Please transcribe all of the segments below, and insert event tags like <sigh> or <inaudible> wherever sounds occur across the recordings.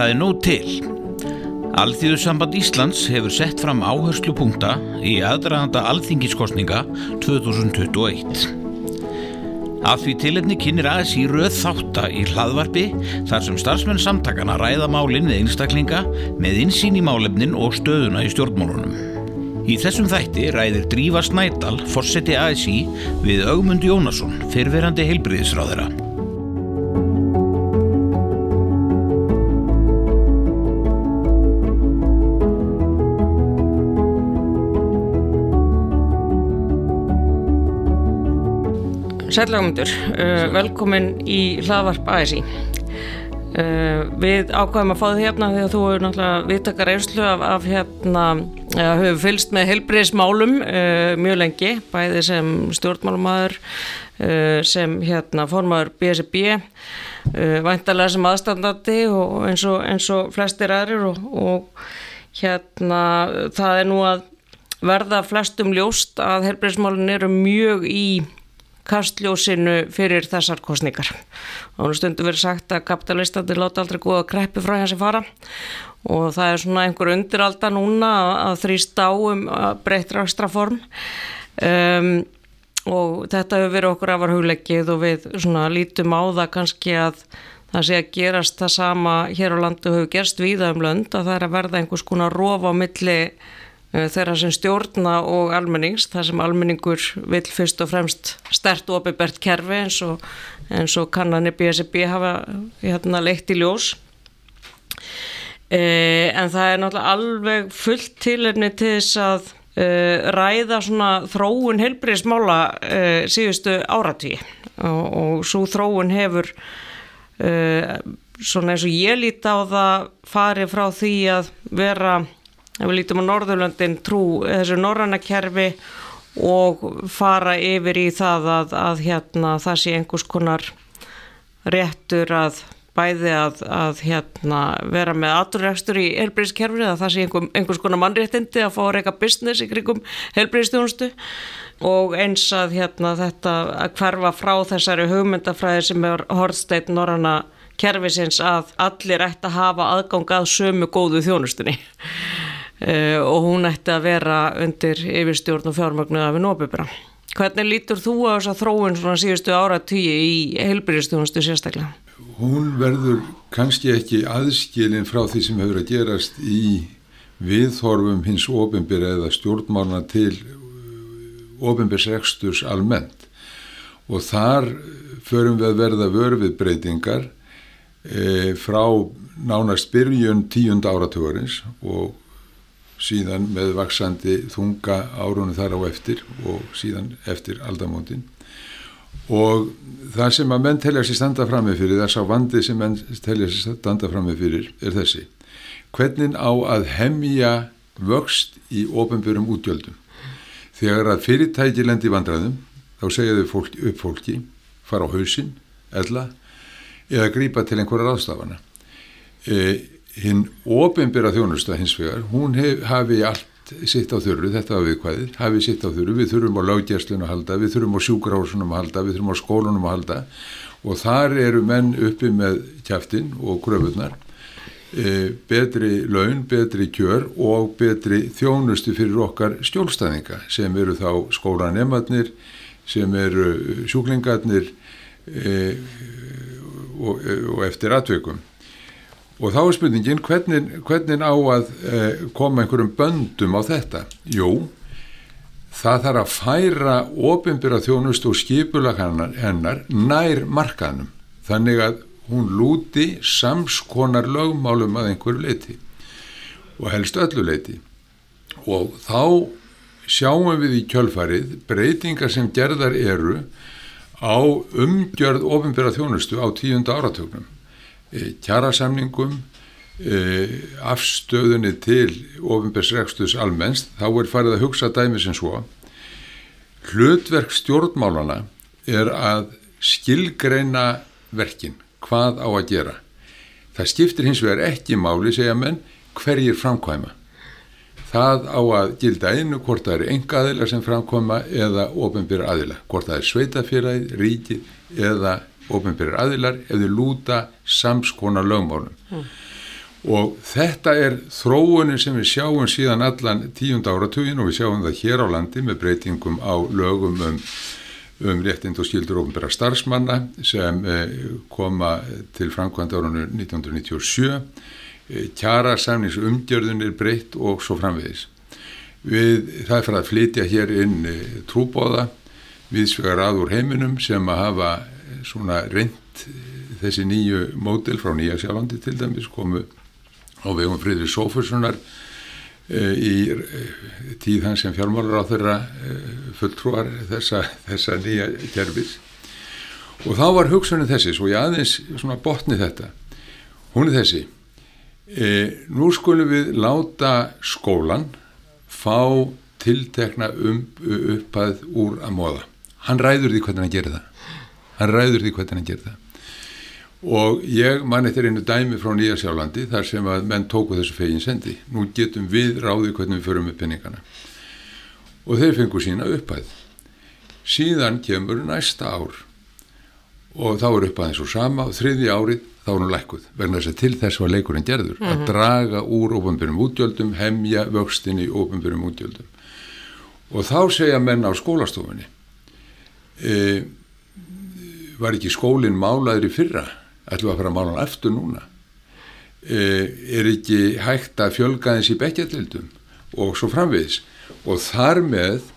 Það er nóg til. Alþjóðsamband Íslands hefur sett fram áherslupunkta í aðdraðanda alþingiskostninga 2021. Af því tilefni kynir aðeins í röð þátta í hlaðvarpi þar sem starfsmenn samtakana ræða málinn við einstaklinga með insýn í málefnin og stöðuna í stjórnmálunum. Í þessum þætti ræðir Drífa Snædal, fórseti ASI, við Augmund Jónasson, fyrverandi heilbriðisráðara. Sælagmundur, uh, velkomin í hlaðvarp ASI. Uh, við ákvæðum að fá þið hérna því að þú hefur náttúrulega viðtakar einslu af, af hérna, eða hefur fylst með heilbriðismálum uh, mjög lengi, bæði sem stjórnmálumæður, uh, sem hérna formaður BSB, uh, væntalega sem aðstandandi og eins og, eins og flestir aðrir og, og hérna það er nú að verða flestum ljóst að heilbriðismálun eru mjög í kastljósinu fyrir þessar kostningar. Og stundu verið sagt að kapitalistandi láta aldrei góða kreppi frá hans að fara og það er svona einhver undiralda núna að þrýst á um breytra ekstra form um, og þetta hefur verið okkur afar hugleggið og við svona lítum á það kannski að það sé að gerast það sama hér á landu hefur gerst víða um lönd að það er að verða einhvers konar rof á milli þeirra sem stjórna og almennings, þar sem almenningur vil fyrst og fremst stert og opibert kerfi eins og, og kannanir BSB hafa hérna, leitt í ljós. E, en það er náttúrulega alveg fullt tilefni til þess að e, ræða svona þróun heilbriðismála e, síðustu áratví og, og svo þróun hefur svona eins og ég líti á það farið frá því að vera ef við lítum á Norðurlöndin trú þessu norrannakerfi og fara yfir í það að, að hérna, það sé einhvers konar réttur að bæði að, að hérna, vera með aturrekstur í helbriðskerfni að það sé einhver, einhvers konar mannréttindi að fá að reyka business í krigum helbriðstjónustu og eins að hérna, þetta að hverfa frá þessari hugmyndafræði sem er hortsteit norranna kerfisins að allir ætti að hafa aðgang að sömu góðu þjónustunni Uh, og hún ætti að vera undir yfirstjórn og fjármagnu af Nóbibra. Hvernig lítur þú á þess að þróun svona síðustu ára tíu í heilbyrjastjónustu sérstaklega? Hún verður kannski ekki aðskilin frá því sem hefur að gerast í viðhorfum hins ofinbyrja eða stjórnmálna til ofinbyrgsreksturs almennt og þar förum við að verða vörfið breytingar e, frá nánast byrjun tíund áratugurins og síðan með vaksandi þunga árunni þar á eftir og síðan eftir aldamótin. Og það sem að menn telja sér standa fram með fyrir, þess að vandi sem menn telja sér standa fram með fyrir er þessi. Hvernig á að hemja vöxt í ofenbjörnum útgjöldum? Þegar að fyrirtæki lendi vandræðum þá segja þau fólk, upp fólki fara á hausin, eðla eða grípa til einhverja ráðstafana. Eða hinn ofinbera þjónusta hins vegar, hún hef, hafi allt sitt á þurru, þetta var viðkvæðið, hafi sitt á þurru, við þurfum á lággjærstunum að halda, við þurfum á sjúkrásunum að halda, við þurfum á skólunum að halda og þar eru menn uppi með kæftin og gröfunar, e, betri laun, betri kjör og betri þjónustu fyrir okkar stjólstæðinga sem eru þá skólanemadnir, sem eru sjúklingarnir e, og, og eftir atveikum. Og þá er spurningin hvernig, hvernig á að eh, koma einhverjum böndum á þetta? Jú, það þarf að færa ofinbyrra þjónust og skipulag hennar nær markanum. Þannig að hún lúti samskonar lögmálum að einhverju leiti og helst öllu leiti. Og þá sjáum við í kjölfarið breytingar sem gerðar eru á umgjörð ofinbyrra þjónustu á tíunda áratögnum kjarasamningum afstöðunni til ofinbærsrekstus almennst þá er farið að hugsa dæmi sem svo hlutverk stjórnmálana er að skilgreina verkin hvað á að gera. Það skiptir hins vegar ekki máli segja menn hverjir framkvæma. Það á að gilda einu hvort það eru enga aðila sem framkvæma eða ofinbæra aðila hvort það er sveitafélagið, ríkið eða ofinbærir aðilar ef þau lúta samskona lögmálum mm. og þetta er þróunin sem við sjáum síðan allan tíund áratugin og við sjáum það hér á landi með breytingum á lögum um, um réttind og skildur ofnbæra starfsmanna sem eh, koma til framkvæmda árunnu 1997 eh, kjara samningsumgjörðun er breytt og svo framvegis við, það er fyrir að flytja hér inn eh, trúbóða viðsvegar að úr heiminum sem að hafa svona reynd eh, þessi nýju mótil frá Nýja Sjálfandi til dæmis komu á vegum Fridri Sófurssonar uh, í uh, tíð hans sem fjármálar á þeirra uh, fulltrúar þessa, þessa nýja kerfis. Og þá var hugsunin þessi svo ég aðeins svona botni þetta. Hún er þessi nú skulum við láta skólan fá tiltekna um, uppað úr að móða hann ræður því hvernig hann gerir það hann ræður því hvernig hann gerir það. Og ég man eftir einu dæmi frá Nýja Sjálandi þar sem að menn tóku þessu fegin sendi. Nú getum við ráðið hvernig við förum með penningana og þeir fengu sína upphæð. Síðan kemur næsta ár. Og þá er upphæðin svo sama og þriði árið þá er hún lækuð vegna þess að til þess var leikurinn gerður. Mm -hmm. að draga úr ofanbyrjum útgjöldum hemja vöxtin í ofanbyrjum útgjöldum. Og þá segja menn á skólastofunni e, var ekki skólinn málaður í fyrra? Ætlum við að fara að mála hann eftir núna? E, er ekki hægt að fjölga þessi bekkjatildum og svo framvegis? Og þar með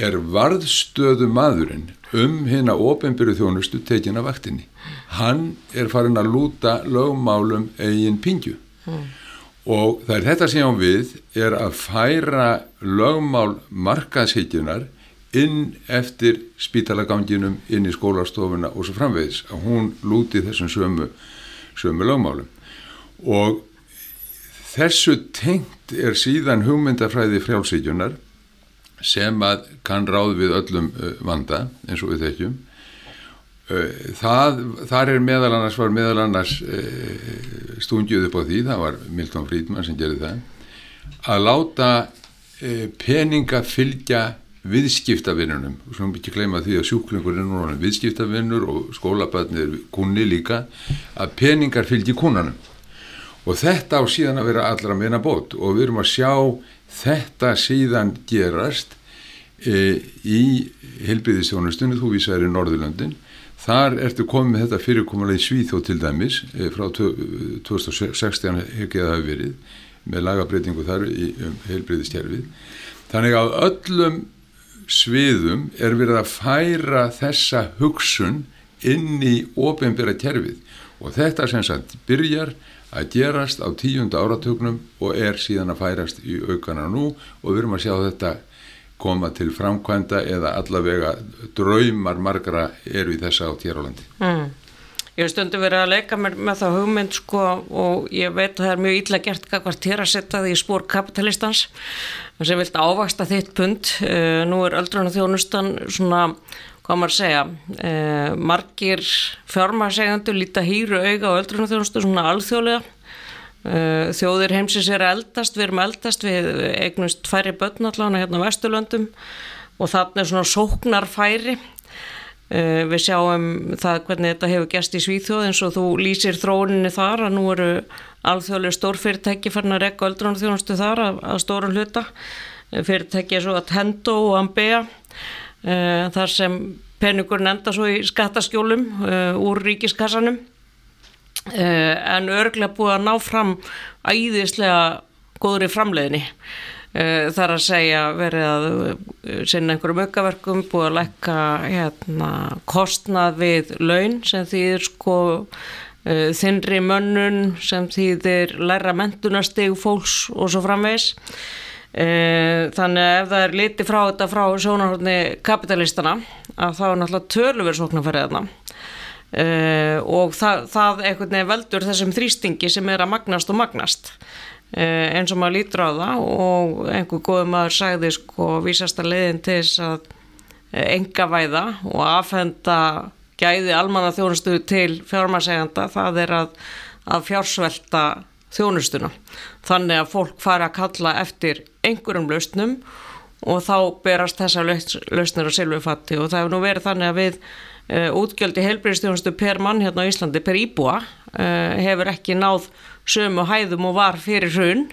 er varðstöðu maðurinn um hérna ofinbyrju þjónustu tekin af vaktinni. Hann er farin að lúta lögmálum eigin pingju mm. og það er þetta sem við er að færa lögmál markaðshyggjunar inn eftir spítalaganginum inn í skólastofuna og svo framvegis að hún lúti þessum sömu, sömu lögmálum. Og þessu tengt er síðan hugmyndafræði frjálsíkjunar sem að kann ráð við öllum uh, vanda eins og við þekkjum. Uh, það, þar er meðal annars var meðal annars uh, stungjuð upp á því, það var Milton Friedman sem gerði það að láta peninga fylgja viðskiptavinnunum svo ekki gleyma því að sjúklingur er núna viðskiptavinnur og skólaböðnir er kunni líka að peningar fylgji kunnanum og þetta á síðan að vera allra meina bót. Og við erum að sjá þetta síðan gerast e, í helbiðistjónustunni, þú vísaður í Norðurlöndin. Þar ertu komið með þetta fyrirkomulega í Svíþó til dæmis e, frá 2016 hefði það verið með lagabreitingu þar í um, helbiðistjærfið þannig að öllum sviðum er verið að færa þessa hugsun inn í ofinbæra kerfið og þetta sem sagt byrjar að gerast á tíunda áratögnum og er síðan að færast í aukana nú og við erum að sjá þetta koma til framkvæmda eða allavega draumar margra eru í þessa átt hér á landi. Mm. Ég hef stundu verið að leika með, með það hugmynd sko og ég veit að það er mjög illa gert hvað þér að setja því í spór kapitalistans sem vilt ávaksta þitt pund. Uh, nú er öldrun og þjónustan svona, hvað maður segja, uh, margir fjármarsegjandur líta hýru auga á öldrun og þjónustu svona alþjóðlega. Uh, þjóðir heimsins er eldast, við erum eldast, við eignumst færi börn allavega hérna á Vesturlöndum og er svona sóknarfæri við sjáum það hvernig þetta hefur gæst í Svíþjóð eins og þú lýsir þróuninni þar að nú eru alþjóðlega stórfyrirtæki farin að rekka öldrunum þjónustu þar að, að stórum hluta. Uh, fyrirtæki er svo að Tendo og Ambea uh, þar sem peningurinn enda svo í skattaskjólum úr ríkiskassanum. En örglega búið að ná fram æðislega góður í framleiðinni Eh, þar að segja verið að eh, sinna einhverjum aukaverkum búið að lekka hérna, kostnað við laun sem þýðir sko uh, þinri mönnun sem þýðir læra mentunasteg fólks og svo framvegs uh, þannig að ef það er liti frá þetta frá sjónarhóttni kapitalistana að þá er náttúrulega tölur sóknarferðið þarna. Uh, og það, það einhvern veginn veldur þessum þrýstingi sem er að magnast og magnast. Eh, eins og maður lítur á það og einhver góð maður sagði sko vísast að leiðin til þess að enga eh, væða og aðfenda gæði almanna þjónustu til fjármarseganda það er að, að fjársvelta þjónustuna. Þannig að fólk fara að kalla eftir einhverjum lausnum og þá berast þessa lausnir á silvufatti og það hefur nú verið þannig að við uh, útgjöldi heilbyrjastjónustu per mann hérna á Íslandi per íbúa hefur ekki náð sömu hæðum og var fyrir hrun.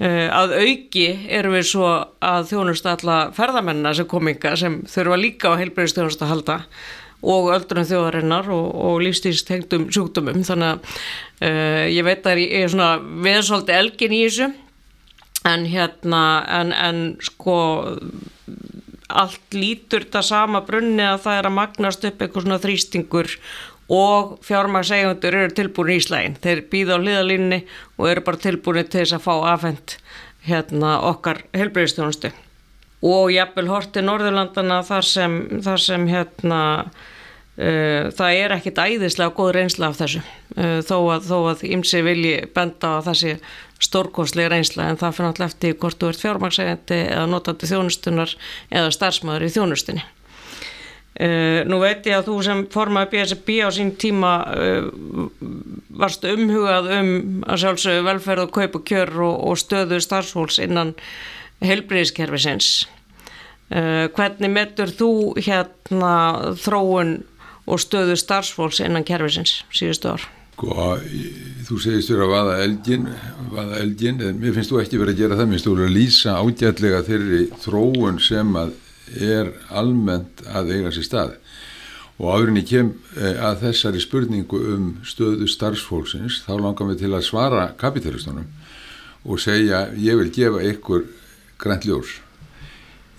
Uh, að auki erum við svo að þjónustu alla ferðamennina sem kominga sem þurfa líka á heilbreyðstjónustu að halda og öldrun þjóðarinnar og, og lífstíðstengdum sjúkdumum þannig að uh, ég veit að ég er svona veðsóldi elgin í þessu en hérna en, en sko allt lítur þetta sama brunni að það er að magnast upp eitthvað svona þrýstingur og fjármagsegundur eru tilbúin í Íslægin. Þeir býða á hliðalínni og eru bara tilbúin til þess að fá afhengt hérna, okkar helbreyðstjónustu. Og jafnvel horti Norðurlandana þar sem, þar sem hérna, uh, það er ekkit æðislega góð reynsla af þessu. Uh, þó að, þó að ymsi vilji benda á þessi stórkostlega reynsla en það fyrir alltaf eftir hvort þú ert fjármagsegandi eða notandi þjónustunar eða starfsmæður í þjónustinni. Uh, nú veit ég að þú sem formaði BSB á sín tíma uh, varst umhugað um að sjálfsögðu velferð og kaup og kjör og, og stöðu starfsfólks innan helbriðiskerfisins. Uh, hvernig metur þú hérna þróun og stöðu starfsfólks innan kerfisins síðustu ár? Sko, þú segist þér að vaða elgin, vaða elgin, en mér finnst þú ekki verið að gera það, mér finnst þú verið að lýsa ágætlega þeirri þróun sem að er almennt að eiga sér stað. Og áðurinn ég kem að þessari spurningu um stöðu starfsfólksins þá langar við til að svara kapitalistunum og segja ég vil gefa ykkur grænt ljós.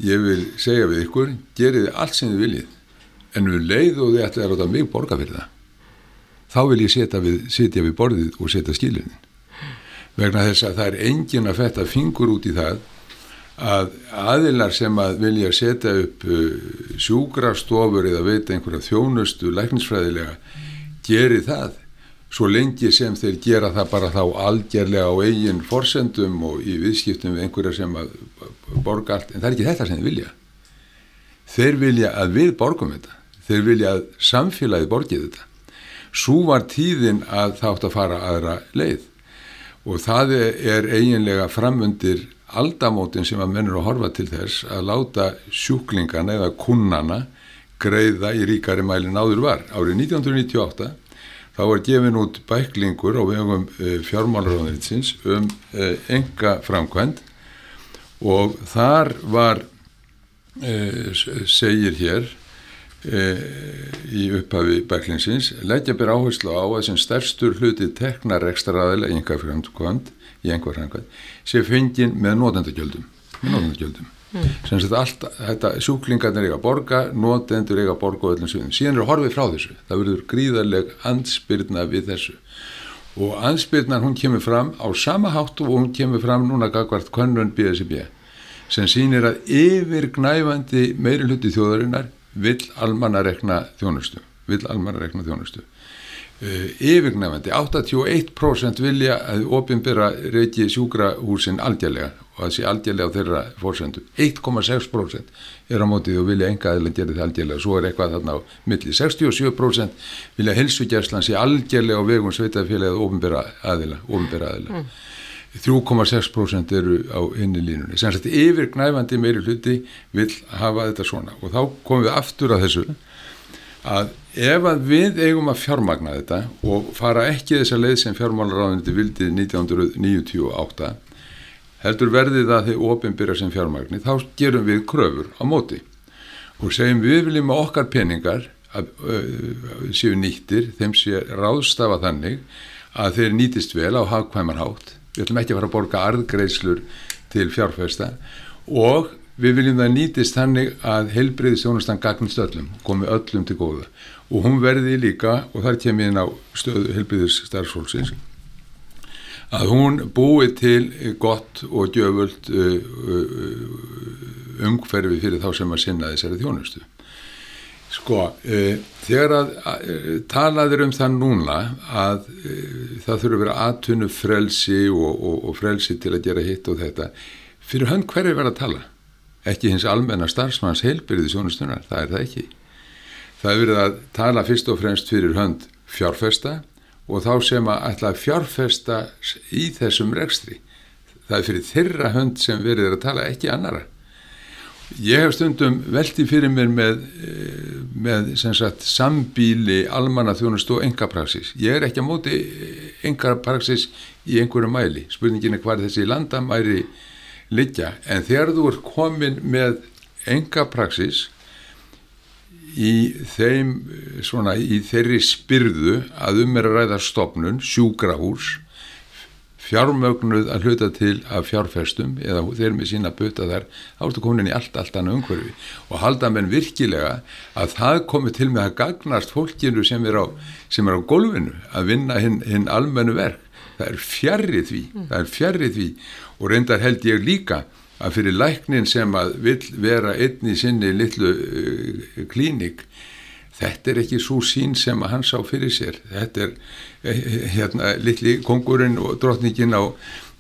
Ég vil segja við ykkur geriði allt sem þið viljið en við leið og þið ætlaði að ráta mig borga fyrir það þá vil ég setja við, setja við borðið og setja skilinin vegna þess að það er engin að fetta fingur út í það að aðilar sem að vilja setja upp uh, sjúkrastofur eða veita einhverja þjónustu læknisfræðilega geri það. Svo lengi sem þeir gera það bara þá algjörlega á eigin forsendum og í viðskiptum við einhverja sem að borga allt, en það er ekki þetta sem þeir vilja. Þeir vilja að við borgum þetta. Þeir vilja að samfélagi borgið þetta. Svo var tíðin að þátt að fara aðra leið. Og það er eiginlega framundir aldamótin sem að mennur að horfa til þess að láta sjúklingana eða kunnana greiða í ríkari mælin áður var. Árið 1998 þá var gefin út bæklingur á vegum uh, fjármálaráðninsins um enga framkvæmt og þar var, uh, segir hér í upphafi bæklingsins, leggja bér áherslu á að sem stærstur hluti teknar ekstra aðeila í enga framkvæmt í einhver hangað sé fengin með notendagjöldum með notendagjöldum. Mm. sem þetta allt, þetta sjúklingarnir eiga að borga notendur eiga að borga og öllum sviðum. Síðan er horfið frá þessu, það verður gríðarleg ansbyrna við þessu. Og ansbyrnan hún kemur fram á sama háttu og hún kemur fram núna gagvart Kvönnun BSB sem sýnir að yfir gnæfandi meiri hluti þjóðarinnar vill almanna rekna þjónustu. Vill almanna rekna þjónustu Uh, yfirgnefandi, 81% vilja að ofinbera reiki sjúkrahúsin aldjarlega og það sé aldjarlega á þeirra fórsendu 1,6% er á mótið og vilja enga aðeins gera þetta aldjarlega svo er eitthvað þarna á milli, 67% vilja helsugjærslan sé aldjarlega á vegum sveitafélagið ofinbera aðila, ofinbera aðila. Mm. 3,6% eru á inni línunni sem sagt yfirgnæfandi meiri hluti vil hafa þetta svona. Og þá komum við aftur að þessu að ef að við eigum að fjármagna þetta og fara ekki þessa leið sem fjármálaráðuniti vildi 1998 heldur verðið að þið ofinbyrja sem fjármagni þá gerum við kröfur á móti. Og segjum við viljum að okkar peningar að, uh, séu nýttir þeim sé ráðstafa þannig að þeir nýtist vel á hagkvæmarhátt við ætlum ekki að fara að borga arðgreislur til fjárfesta og við viljum það nýtist þannig að helbreyðistjónustan gagnist öllum, komi öllum til góða og hún verði líka, og þar kemur inn á stöðu helbreyðis starfsfólksins, að hún búi til gott og gjöfult uh, uh, umhverfi fyrir þá sem að sinna þessari þjónustu. Sko, uh, þegar að talaður um það núna að það þurfa að vera aðtunnu frelsi og, og, og frelsi til að gera hitt og þetta, fyrir hann hverju verða að tala? ekki hins almenna starfsmanns heilbyrði sjónustunar, það er það ekki. Það er verið að tala fyrst og fremst fyrir hönd fjárfesta og þá sem að ætla að fjárfesta í þessum rekstri. Það er fyrir þeirra hönd sem verið að tala ekki annara. Ég hef stundum velti fyrir mér með, eh, með sagt, sambíli, almanna þjónust og engapraksis. Ég er ekki á móti engapraksis í einhverju mæli. Spurningin er hvað þessi landamæri liggja. En þegar þú er komin með engapraksis í þeim svona í þeirri spyrðu að um er að ræða stopnun, sjúkrahús fjármögnuð að hluta til af fjárfestum eða þeir með sína böta þar þá ertu komin í allt, allt annað umhverfi og halda menn virkilega að það komi til með að gagnast fólkinu sem er á, sem er á golfinu að vinna hinn hin almennu verk það er fjarrið því, mm. það er fjarrið því og reyndar held ég líka að fyrir læknin sem að vil vera einn í sinni litlu uh, klínik þetta er ekki svo sín sem hann sá fyrir sér. Þetta er eh, hérna litli kongurinn og drotningin á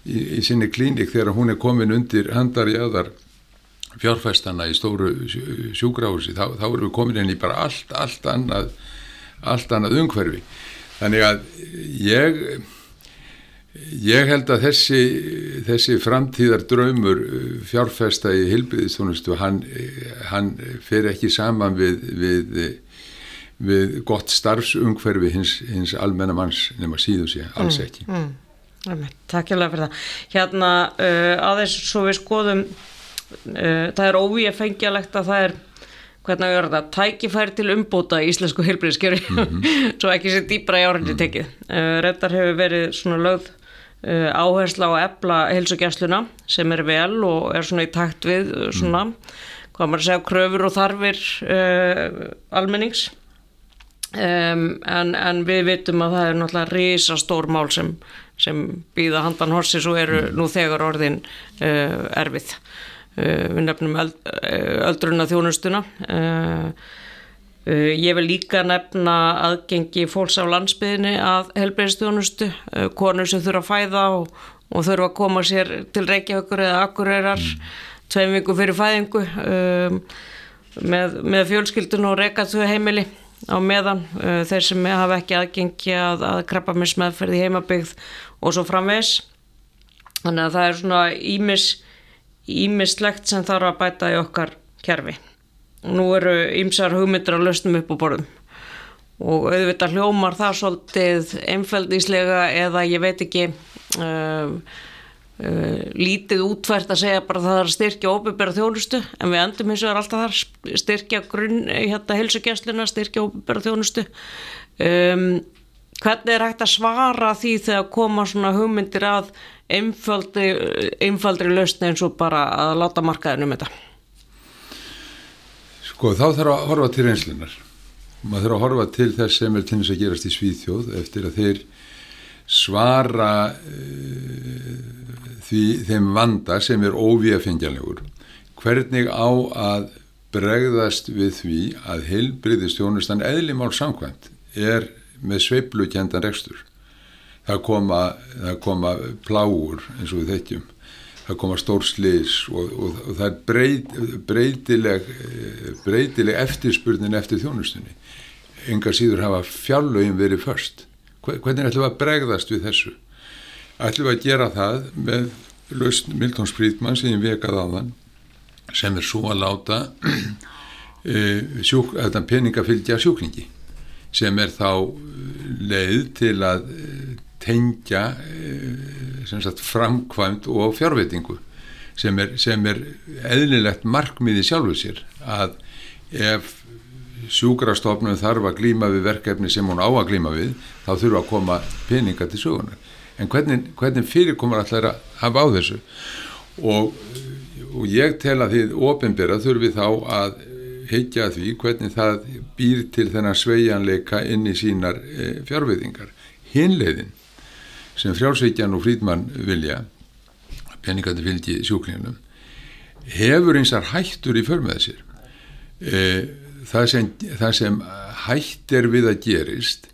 í, í sinni klínik þegar hún er komin undir handar í aðar fjárfæstana í stóru sjúgrási þá, þá erum við komin inn í bara allt, allt annað allt annað umhverfi. Þannig að ég ég held að þessi þessi framtíðar draumur fjárfæsta í hilbriðistónustu hann, hann fer ekki saman við, við við gott starfsumhverfi hins, hins almenna manns nema síðu sé, alls mm, ekki. mm, mm, Takk hjá það fyrir það. Hérna uh, aðeins svo við skoðum uh, það er óvíð fengjalegt að það er hvernig að vera það, tækifæri til umbúta í íslensku heilbríðskjöru mm -hmm. <laughs> svo ekki sér dýbra í árinni -hmm. tekið. Uh, Rettar hefur verið svona lögð uh, áhersla á ebla heilsugjastluna sem er vel og er svona í takt við uh, svona, mm. hvað maður segja, kröfur og þarfir uh, almennings Um, en, en við vitum að það er náttúrulega risastór mál sem, sem býða handan horsis og eru nú þegar orðin uh, erfið. Uh, við nefnum öld, uh, öldruna þjónustuna ég vil líka nefna aðgengi fólks á landsbyðinni að helbreyðstjónustu konur sem þurfa að fæða og, og þurfa að koma sér til Reykjavíkur eða Akureyrar mm. tveim viku fyrir fæðingu um, með, með fjölskyldun og Reykjavík heimili á meðan uh, þeir sem hafa ekki aðgengi að, að krabba með smeðferð í heimabyggð og svo framvegs þannig að það er svona ímis ímislegt sem þarf að bæta í okkar kerfi. Og nú eru ímsar hugmyndir að lausnum upp á borðum og auðvitað hljómar það svolítið einfældíslega eða ég veit ekki uh, Uh, lítið útvært að segja bara að það er að styrkja óbyrra þjónustu en við endum eins og er alltaf þar styrkja grunn, hérna helsugjastluna styrkja óbyrra þjónustu. Um, hvernig er hægt að svara því þegar koma svona hugmyndir að einfaldri, einfaldri lausni eins og bara að láta markaðin um þetta? Sko þá þarf að horfa til reynslunar maður þarf að horfa til þess sem er til þess að gerast í Svíþjóð eftir að þeir svara uh, því þeim vanda sem er óvíafengjanlegur hvernig á að bregðast við því að heilbriðistjónustan eðlimál samkvæmt er með sveiplukendan rekstur? Það koma, það koma pláur eins og við þekkjum. Það koma stór slis og, og, og það er breyt, breytileg breytileg eftirspurnin eftir þjónustunni. Enga síður hafa fjárlögin verið först hvernig ætlum við að bregðast við þessu? Ætlum við að gera það með lausn Milton Friedman sem ég vekað á þann sem er svo að láta e, <clears throat> sjúk, þetta peningafylgja sjúklingi sem er þá leið til að e, tengja e, sagt, framkvæmt og fjárveitingu sem er, sem er eðlilegt markmiði sjálfuð sér að ef sjúkrastofnum þarf að glýma við verkefni sem hún á að glýma við þá þurfa að koma peninga til sögunar en hvernig, hvernig fyrirkomar allar að hafa á þessu og, og ég tel að því ofinbera þurfi þá að heikja því hvernig það býr til þennan sveianleika inn í sínar e, fjárveitingar. Hinleiðin sem frjálsveikjan og frýdmann vilja, peningandi fylgi sjúklingunum, hefur einsar hættur í förmið sér. E, það, sem, það sem hættir við að gerist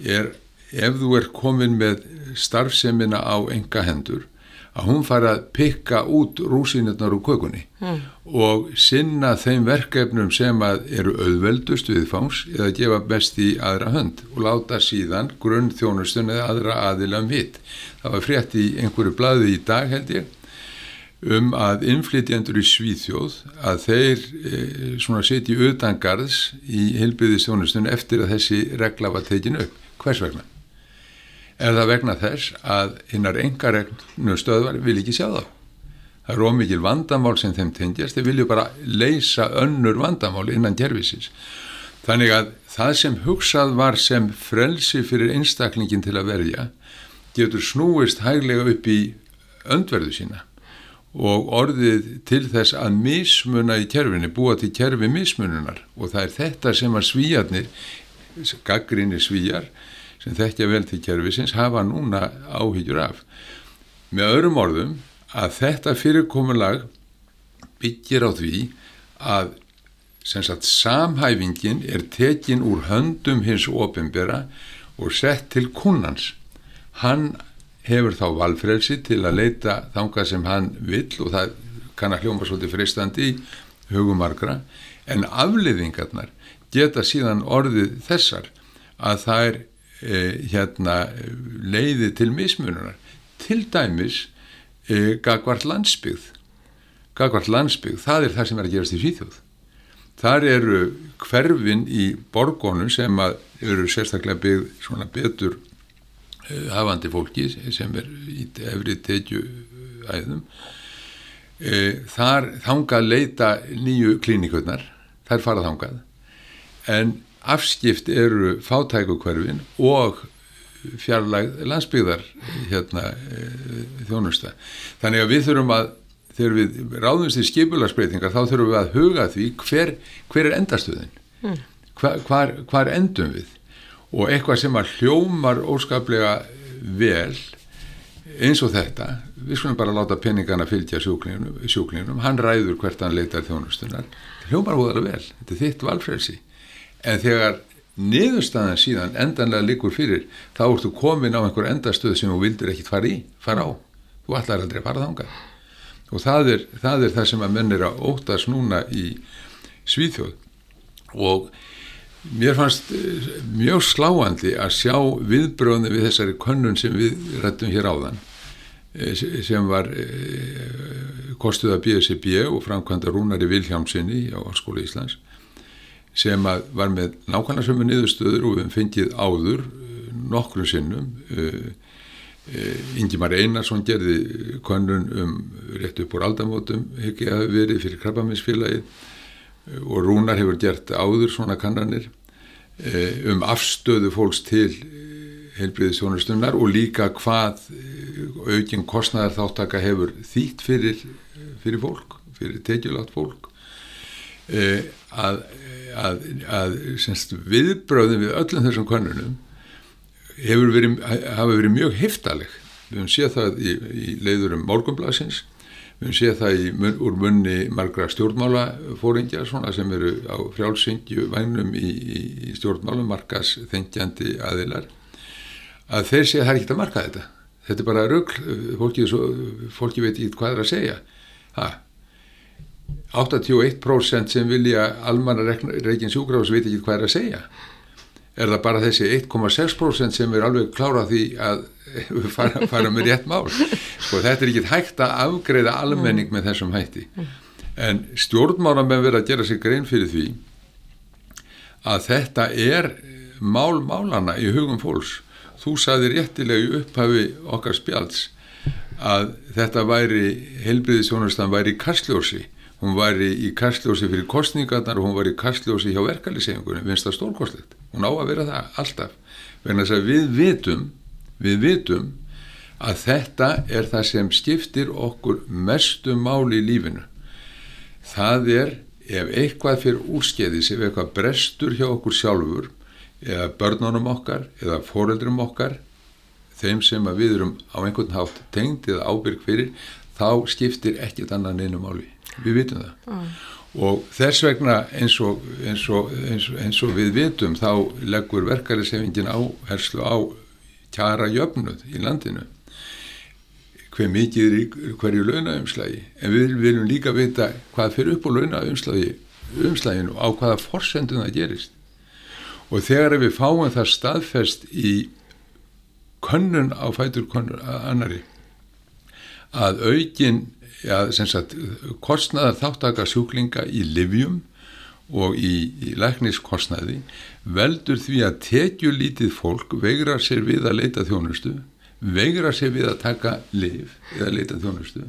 er ef þú er komin með starfsemina á enga hendur að hún fara að pikka út rúsinirnar úr kökunni mm. og sinna þeim verkefnum sem eru auðveldust við fáns eða gefa best í aðra hönd og láta síðan grunn þjónustun eða aðra aðila um hitt. Það var frétt í einhverju bladi í dag held ég um að innflytjendur í Svíþjóð að þeir e, svona setji utangarðs í heilbyðistjónustun eftir að þessi regla var tekinu upp. Hvers vegna? Er það vegna þess að hinnar engaregnu stöðvar vil ekki sjá þá? Það er ómikið vandamál sem þeim tengjast, þeir vilju bara leysa önnur vandamál innan kervisins. Þannig að það sem hugsað var sem frelsi fyrir einstaklingin til að verja getur snúist hæglega upp í öndverðu sína og orðið til þess að mismuna í kerfinni, búa til kerfi mismununar og það er þetta sem að svíjarnir, gaggrinni svíjar sem þekkja vel til kerfisins hafa núna áhyggjur af. Með öðrum orðum að þetta fyrirkomulag byggir á því að sagt, samhæfingin er tekin úr höndum hins ofinbera og sett til kunnans. Hann hefur þá valfrelsi til að leita þanga sem hann vill og það kann að hljóma svolítið fristandi í hugumarkra en afliðingarnar geta síðan orðið þessar að það er e, hérna leiði til mismununar. Til dæmis e, gagvart landsbyggð. Gagvart landsbyggð, það er það sem er að gerast í Svíþjóð. Þar eru hverfin í borgónum sem eru sérstaklega byggð svona betur Eh, hafandi fólki sem er í efri teitju æðum e, þar þangað leita nýju klínikurnar þær farað þangað. En afskipt eru fátækukverfin og fjarlægð landsbyggðar hérna e, þjónusta. Þannig að við þurfum að þegar við ráðumst í skipularsbreytingar þá þurfum við að huga því hver, hver er endastuðin mm. hvar, hvar, hvar endum við og eitthvað sem að hljómar óskaplega vel eins og þetta við skulum bara láta peningana fylgja sjúklingunum, sjúklingunum hann ræður hvert hann leitar þjónustunar hljómar hóðar vel, þetta er þitt valfrelsi. En þegar niðurstaðan síðan endanlega likur fyrir þá ertu komin á einhver endastöð sem þú vildir ekkit fara í, fara á. Þú ætlar aldrei að fara þánga og það er, það er það sem að menn er að ótast núna í Svíþjóð. Og Mér fannst eh, mjög sláandi að sjá viðbröðni við þessari könnun sem við rættum hér áðan eh, sem var eh, kostuð að BSB og framkvæmda Rúnari Vilhjámsinni á Skóla Íslands sem var með nákvæmlega sömu niðurstöður og við fengið áður nokkrum sinnum. Ingimar Einarsson gerði könnun um rétt upp úr aldamótum að verið fyrir krabbaminsfélagið og Rúnar hefur gert áður svona kannanir eh, um afstöðu fólks til eh, heilbriðisjónustunnar og líka hvað eh, aukinn kostnæðar þáttaka hefur þýtt fyrir, fyrir fólk, fyrir tekjulátt fólk. Að, að, að viðbröðum við öllum þessum verið, hafa verið mjög heftaleg við höfum séð það í, í leiðurum morgunblasins Við séum það í, mun, úr munni margra stjórnmálafóringja sem eru á frjálsingju vægnum í, í stjórnmálum, markas þengjandi aðilar, að þeir sé að það er ekkert að marka þetta. Þetta er bara rögl, fólki, fólki veit ekki hvað er að segja. Ha. 81% sem vilja almanna reygin sjúkrafs veit ekki hvað er að segja. Er það bara þessi 1,6% sem er alveg klára því að <laughs> fara, fara með rétt mál? Sko þetta er ekki hægt að afgreða almenning með þessum hætti. En stjórnmála með verið að gera sig grein fyrir því að þetta er mál málana í hugum fólks. Þú saði réttilegu upphafi okkar spjalds að þetta væri helbriðisjónustan væri kastljósi. Hún væri í kastljósi fyrir kostningarnar og hún væri í kastljósi hjá verkalisefingunum vinst það stórkostlegt, hún á að vera það alltaf, vegna þess að við vitum við vitum að þetta er það sem skiptir okkur mestu máli í lífinu. Það er ef eitthvað fyrir úrskeiðis ef eitthvað brestur hjá okkur sjálfur eða börnunum okkar eða foreldrum okkar þeim sem við erum á einhvern hátt tengd eða ábyrg fyrir þá skiptir ekkit annan einu máli. Við vitum það. Mm. Og þess vegna eins og, eins, og, eins, og, eins og við vitum þá leggur verkarinsefingin áherslu á kjara jöfnuð í landinu. Hver mikið er hverju launaumslægi en við viljum líka vita hvað fyrir upp á launaumslæginu á hvaða forsendun það gerist. Og þegar við fáum það staðfest í könnun á fætur könnun annari að aukin ja, sagt, kostnaðar þáttaka sjúklinga í livjum og í, í lækniskostnaði veldur því að tekjulítið fólk veigra sér við að leita þjónustu veigra sér við að taka liv eða leita þjónustu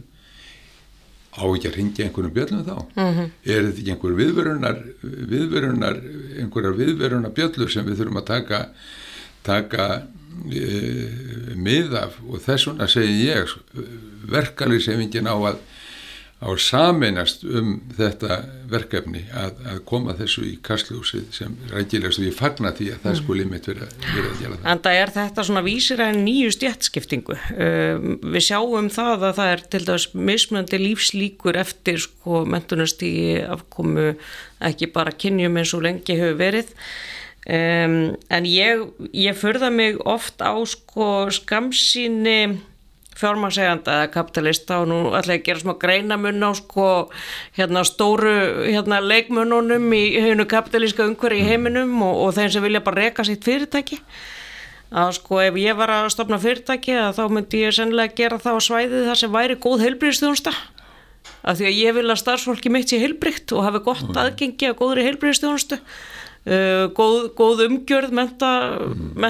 á ekki að ringja einhvern bjöllum þá mm -hmm. er þetta ekki einhver viðverunar viðverunar, einhverjar viðverunar bjöllur sem við þurfum að taka taka e, mið af og þess vegna segi ég ekki ná að á sameinast um þetta verkefni að, að koma þessu í kastljósið sem rækilegast og ég fagna því að það skuli mitt verið að gera það. En það er þetta svona vísir að nýju stjætskiptingu. Um, við sjáum það að það er til dæs mismöndi lífslíkur eftir sko mentunastígi afkomu ekki bara kynjum eins og lengi hefur verið. Um, en ég, ég förða mig oft á sko skamsíni fjármagseganda eða kapitalista og nú ætla ég að gera smá greinamunn á sko hérna stóru hérna leikmununum í hefinu kapitalíska umhverju í heiminum og, og þeim sem vilja bara reka sitt fyrirtæki. Að sko ef ég var að stopna fyrirtæki að þá myndi ég sennilega gera það á svæðið þar sem væri góð heilbríðstjónusta af því að ég vil að starfsfólki mitt sé heilbríkt og hafi gott aðgengi að góðri heilbríðstjónustu Uh, góð, góð umgjörð menta, mm.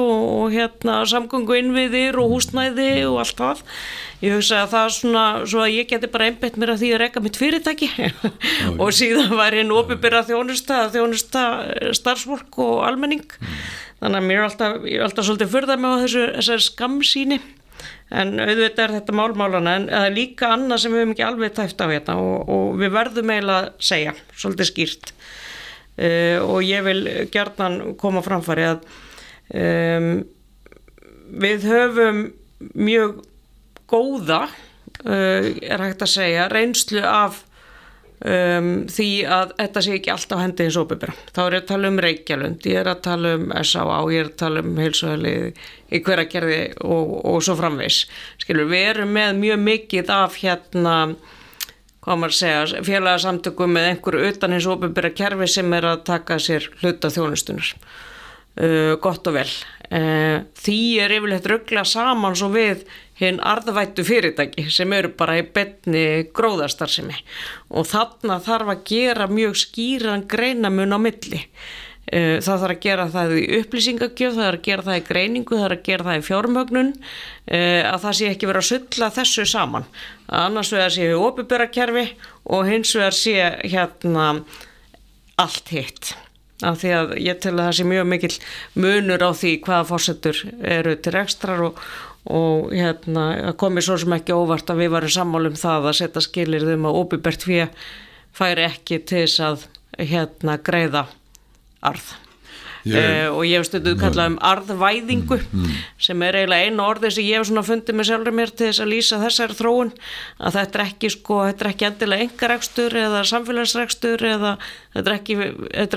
og, og hérna samgöngu innviðir og húsnæði og allt það. Ég hugsa að það er svona svo að ég geti bara einbætt mér að því að reyka mitt fyrirtæki. <laughs> Og síðan var ég nópibyrra þjónusta þjónusta starfsfólk og almenning. Mm. þannig að mér er alltaf, ég er alltaf svolítið fyrðað með þessu, þessar skamsíni en auðvitað er þetta málmálana en það er líka annað sem við hefum ekki alveg tæft á hérna og, og við verðum eiginlega að segja svolítið skýrt uh, og ég vil gertan koma framfari að um, við höfum mjög góða uh, er hægt að segja reynslu af um, því að þetta sé ekki alltaf hendið eins og opibra. Þá er ég að tala um Reykjalund, ég er að tala um S.A.A. ég er að tala um heilsuhæli í hverja gerði og, og svo framvegs. Skilur, við erum með mjög mikið af hérna hvað maður segja, félagsamtökum með einhverju utan hins ofinbæra kerfi sem er að taka sér hluta þjónustunar uh, gott og vel. Uh, því er yfirleitt ruggla saman svo við hinn arðvættu fyrirtæki sem eru bara í betni gróðastarsimi og þarna þarf að gera mjög skýran greinamun á milli það þarf að gera það í upplýsingagjöf, það þarf að gera það í greiningu, það þarf að gera það í fjármögnun, eh, að það sé ekki verið að sulla þessu saman. Annars vegar sé við óbyrgarakerfi og hins vegar sé hérna allt hitt. Af því að ég tel að það sé mjög mikil munur á því hvaða fórsetur eru til ekstrar og, og hérna komið svo sem ekki óvart að við varum sammálum það að setja skilir þeim að óbyrgart fyrir færi ekki til þess að hérna greiða arð uh, og ég hef stunduð kallað um arðvæðingu mm, mm. sem er eiginlega einu orði sem ég hef svona fundið mig sjálfur mér til þess að lýsa þessari þróun að þetta er ekki sko, þetta er ekki endilega engaregstur eða samfélagsregstur eða þetta er ekki,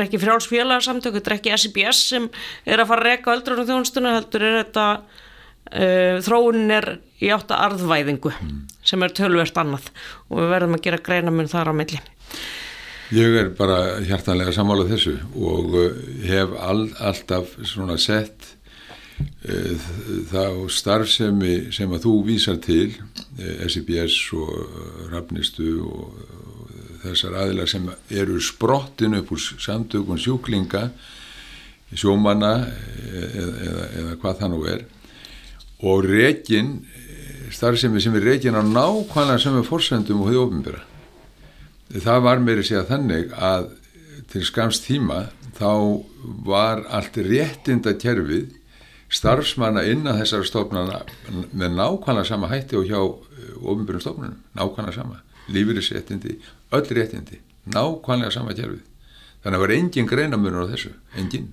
ekki frjálsfélagsamtök, þetta er ekki SBS sem er að fara að reyka öldrunum þjónstuna heldur er þetta uh, þróunin er í átta arðvæðingu mm. sem er tölvert annað og við verðum að gera greina mun þar á milli Ég er bara hjartanlega sammálað þessu og uh, hef all, alltaf svona sett uh, þá starfsemi sem að þú vísar til, uh, SIBS og Rafnistu og, og þessar aðilar sem eru sprottin upp úr samtökun sjúklinga, sjómanna eða, eða, eða hvað það nú er og rekin, starfsemi sem er rekin á nákvæmlega sem er fórsendum og hefur ofinbæra það var meiri segja þannig að til skamst tíma þá var allt réttinda kerfið starfsmanna innan þessar stofnana með nákvæmlega sama hætti og hjá eh, ofinbjörnum stofnunum, nákvæmlega sama. Lífeyrisréttindi, öll réttindi nákvæmlega sama kerfið. Þannig að það var engin greinamunur á þessu engin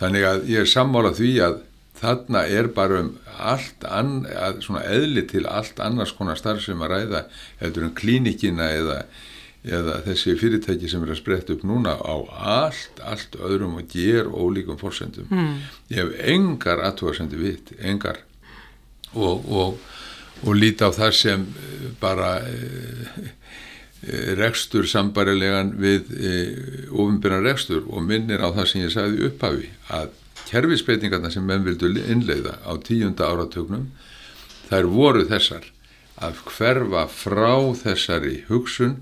þannig að ég er sammála því að þarna er bara um allt ann, svona eðli til allt annars konar starf sem að ræða heldur um klínikina eða eða þessi fyrirtæki sem er að spretta upp núna á allt, allt öðrum og ger ólíkum fórsendum mm. ég hef engar aðtúarsendi vitt, engar og, og, og líti á það sem eh, bara e, rekstur sambarilegan við e, ofinbyrjan rekstur og minnir á það sem ég sagði upphafi að kerfisbreytingarna sem menn vildu innleiða á tíunda áratögnum þær voru þessar að hverfa frá þessari hugsun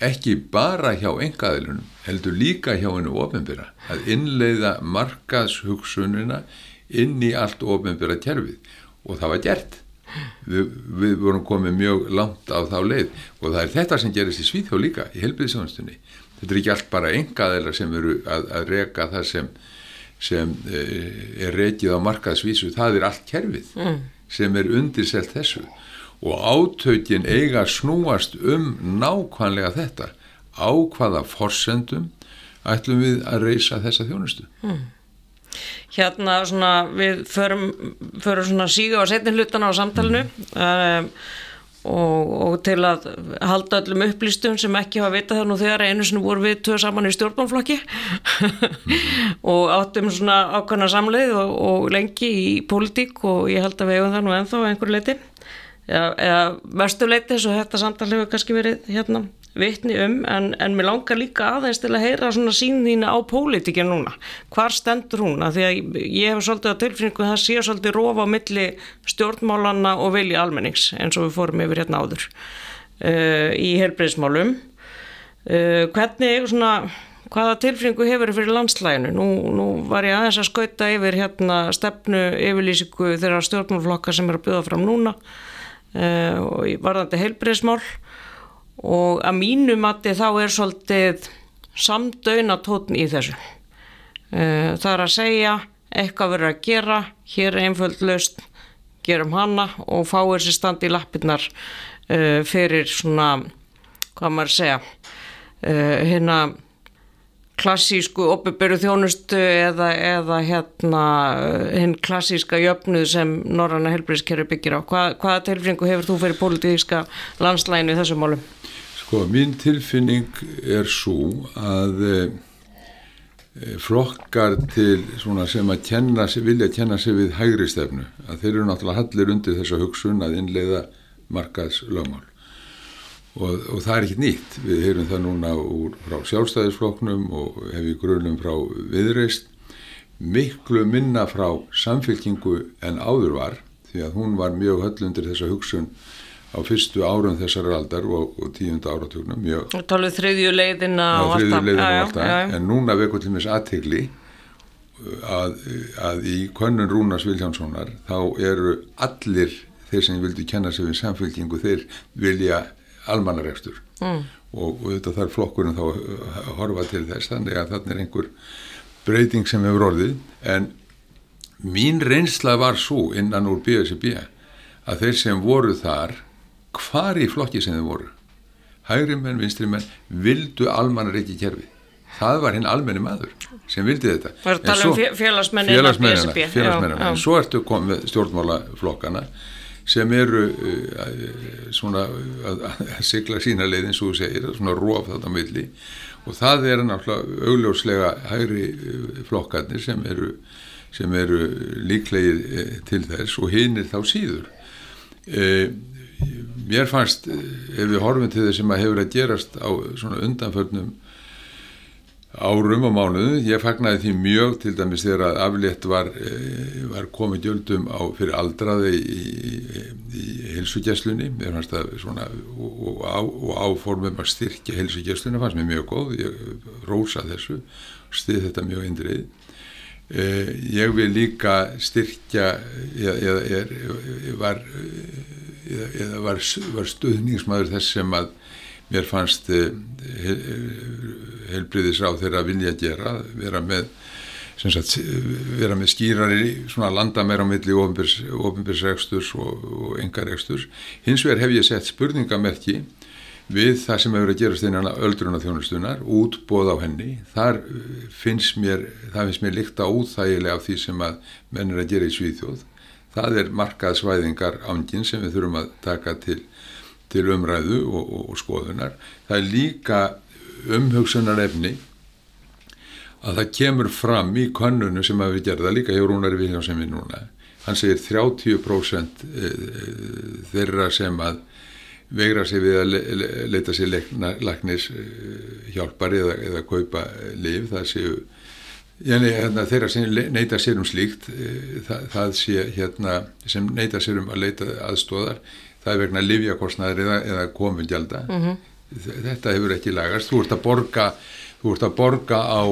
ekki bara hjá engaðilunum, heldur líka hjá hennu ofinbyrra, að innleiða markaðshugsunina inn í allt ofinbyrra kerfið og það var gert. Við, við vorum komið mjög langt á þá leið og það er þetta sem gerist í Svíþjó líka í helbriðsjónastunni. Þetta er ekki allt bara engaðilar sem eru að, að reka það sem, sem eh, er rekið á markaðsvísu, það er allt kerfið mm. sem er undirselt þessu og átökin eiga snúast um nákvæmlega þetta á hvaða forsendum ætlum við að reysa þessa þjónustu mm. Hérna svona við förum, förum svona síga á setin hlutana á samtalenu mm. um, og, og til að halda öllum upplýstum sem ekki hafa vitað það nú þegar einu sinu voru við töð saman í stjórnbánflokki <laughs> og áttum svona ákvæmna samleið og, og lengi í pólitík og ég held að við hefum það nú ennþá einhver leiti eða, eða vestuleiti eins og þetta samtal hefur kannski verið hérna vitni um en, en mér langar líka aðeins til að heyra svona sín þína á pólitíkinu núna. Hvar stendur hún? Að því að ég hef svolítið á tilfinningu það sé svolítið rofa á milli stjórnmálanna og vilji almennings eins og við fórum yfir hérna áður uh, í helbreyðsmálum uh, hvernig svona hvaða tilfinningu hefur fyrir landslæginu nú, nú var ég aðeins að skauta yfir hérna stefnu yfirlýsingu þeirra stjórnmálflokka sem er að byggja fram núna uh, og varðandi helbreyðsmál og að mínu mati þá er svolítið samdöina tótn í þessu. Eh, það er að segja eitthvað verður að gera, hér er einföld löst, gerum hana og fáir sér standi í lappirnar uh, fyrir svona, hvað maður segja, uh, hérna klassísku opiböru þjónustu eða, eða hérna hinn klassíska jöfnuð sem Norranna helbriðskerfi byggir á. Hva, hvaða tilfringu hefur þú fyrir pólitíska landslæginu í þessum málum? Sko, mín tilfinning er svo að e, flokkar til svona sem að kenna, vilja kenna sig við hægri stefnu, að þeir eru náttúrulega hallir undir þessa hugsun að innleiða markaðs lögmál og, og það er ekki nýtt, við heyrum það núna úr frá sjálfstæðisflokknum og hefur grunum frá viðreist miklu minna frá samfélkingu en áður var því að hún var mjög höll undir þessa hugsun á fyrstu árum þessar aldar og, og tíunda áratugnum. Mjög og talveg þriðju leiðina og alltaf, en núna vekur til mis aðtegli að, að í konun Rúnars Viljánssonar þá eru allir þeir sem vildi kenna sig við samfélkingu þeir vilja almannaregstur mm. og, og þetta þarf flokkurinn þá að horfa til þess þannig að þarna er einhver breyting sem hefur orðið. En mín reynsla var svo innan úr BSB að þeir sem voru þar hvar í flokki sem þið voru hægri menn, vinstri menn vildu almannar ekki kerfi það var hinn almenni maður sem vildi þetta. Það er að tala um félagsmennina félagsmennina, en svo ertu komið stjórnmálaflokkana sem eru uh, svona að, að sigla sína leiðin svo segir, svona róf þetta milli. Og það er náttúrulega augljóslega hægri uh, flokkarnir sem eru, sem eru líklegið uh, til þess og hinn er þá síður. Eða mér fannst ef við horfum til þess sem að hefur að gerast á svona undanförnum árum og mánuðu ég fagnaði því mjög til dæmis þegar að aflétt var, eh, var komið gjöldum á, fyrir aldraði í, í, í helsugjæslunni svona og, á, og áformum að styrkja helsugjæslunni fannst mér mjög góð, ég rósa þessu stið þetta mjög indrið eh, ég vil líka styrkja ég, ég var eða var, var stuðningsmaður þess sem að mér fannst helbriðis á þeirra vilja gera, vera með Sagt, vera með skýrari svona landa meira á milli ofinbjörnsregsturs og, og engaregsturs hins vegar hef ég sett spurningamerki við það sem hefur að gerast innan öldruna þjónustunar, útbóð á henni. Þar finnst mér það finnst mér líkt á úþægilega af því sem að menn er að gera í Svíþjóð. Það er markaðsvæðingar ángin sem við þurfum að taka til, til umræðu og, og, og skoðunar. Það er líka umhugsunar efni að það kemur fram í kannunu sem að við gerða líka hjá Rúnari Viljánsemi núna. Hann segir 30% eh, þeirra sem að vegra sig við að leita sér lagnis eh, hjálpar eða, eða kaupa liv það séu Jenny, hérna, þeirra sem neyta sér um slíkt það, það sé hérna sem neyta sér um að leita aðstóðar það er vegna livjakostnaðar eða, eða komungjalda mm -hmm. þetta hefur ekki lagast. Þú ert að borga, ert að borga á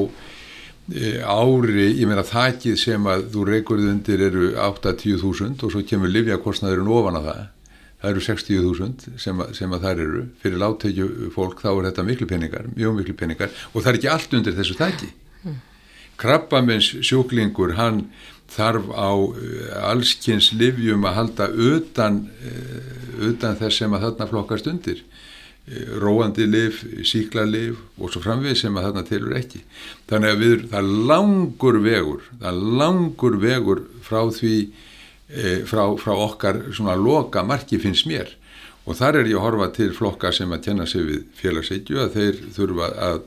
e, ári ég meina þakkið sem að þú reykurð undir eru 8-10.000 og svo kemur livjakostnaðurinn ofan að það. Það eru 60.000 sem, sem að það eru. Fyrir láttekju fólk þá er þetta miklu peningar, mjög miklu peningar og það er ekki allt undir þessu þakki mm. Krabbamins sjúklingur hann þarf á eh, allskynns livjum að halda utan, eh, utan þess sem að þarna flokkast undir. Eh, róandi liv, síklarliv og svo framvið sem að þarna tilur ekki. Þannig að við, það langur vegur það langur vegur frá því frá, frá okkar svona loka marki finnst mér. Og þar er ég að horfa til flokkar sem að tjenna sig við félagsætju að þeir þurfa að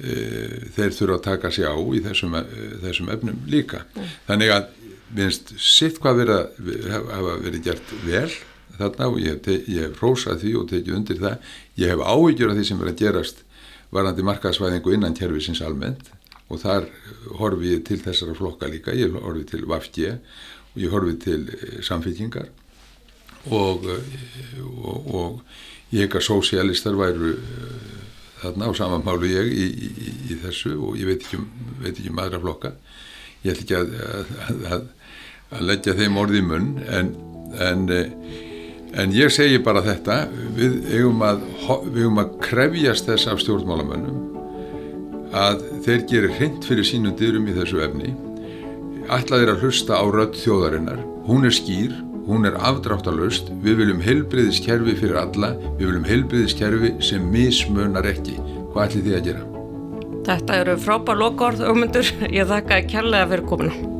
þeir þurfa að taka sig á í þessum, eh, þessum efnum líka mm. þannig að minnst sitt hvað vera, hafa verið gert vel þarna og ég hef, hef rósað því og tekið undir það ég hef áhyggjur af því sem verið að gerast varandi markaðsvæðingu innan kjærfisins almennt og þar horfi ég til þessara flokka líka ég horfi til Vafge og ég horfi til eh, samfélkingar og, og, og ég hef að sósialistar væru þarna á samanmálu ég í, í, í þessu og ég veit ekki um, veit ekki um aðra flokka. Ég ætl ekki að, að, að, að leggja þeim orði í munn en, en, en ég segi bara þetta við eigum að við eigum að krefjast þess af stjórnmálamönnum að þeir gerir hreint fyrir sínum dyrum í þessu efni ætlaðir að hlusta á rödd þjóðarinnar hún er skýr hún er afdráttalust, við viljum heilbriðiskerfi fyrir alla, við viljum heilbriðiskerfi sem mismunar ekki. Hvað ætlir þið að gera? Þetta eru frábær lokaord, auðmundur. Ég þakka kærlega fyrir kominu.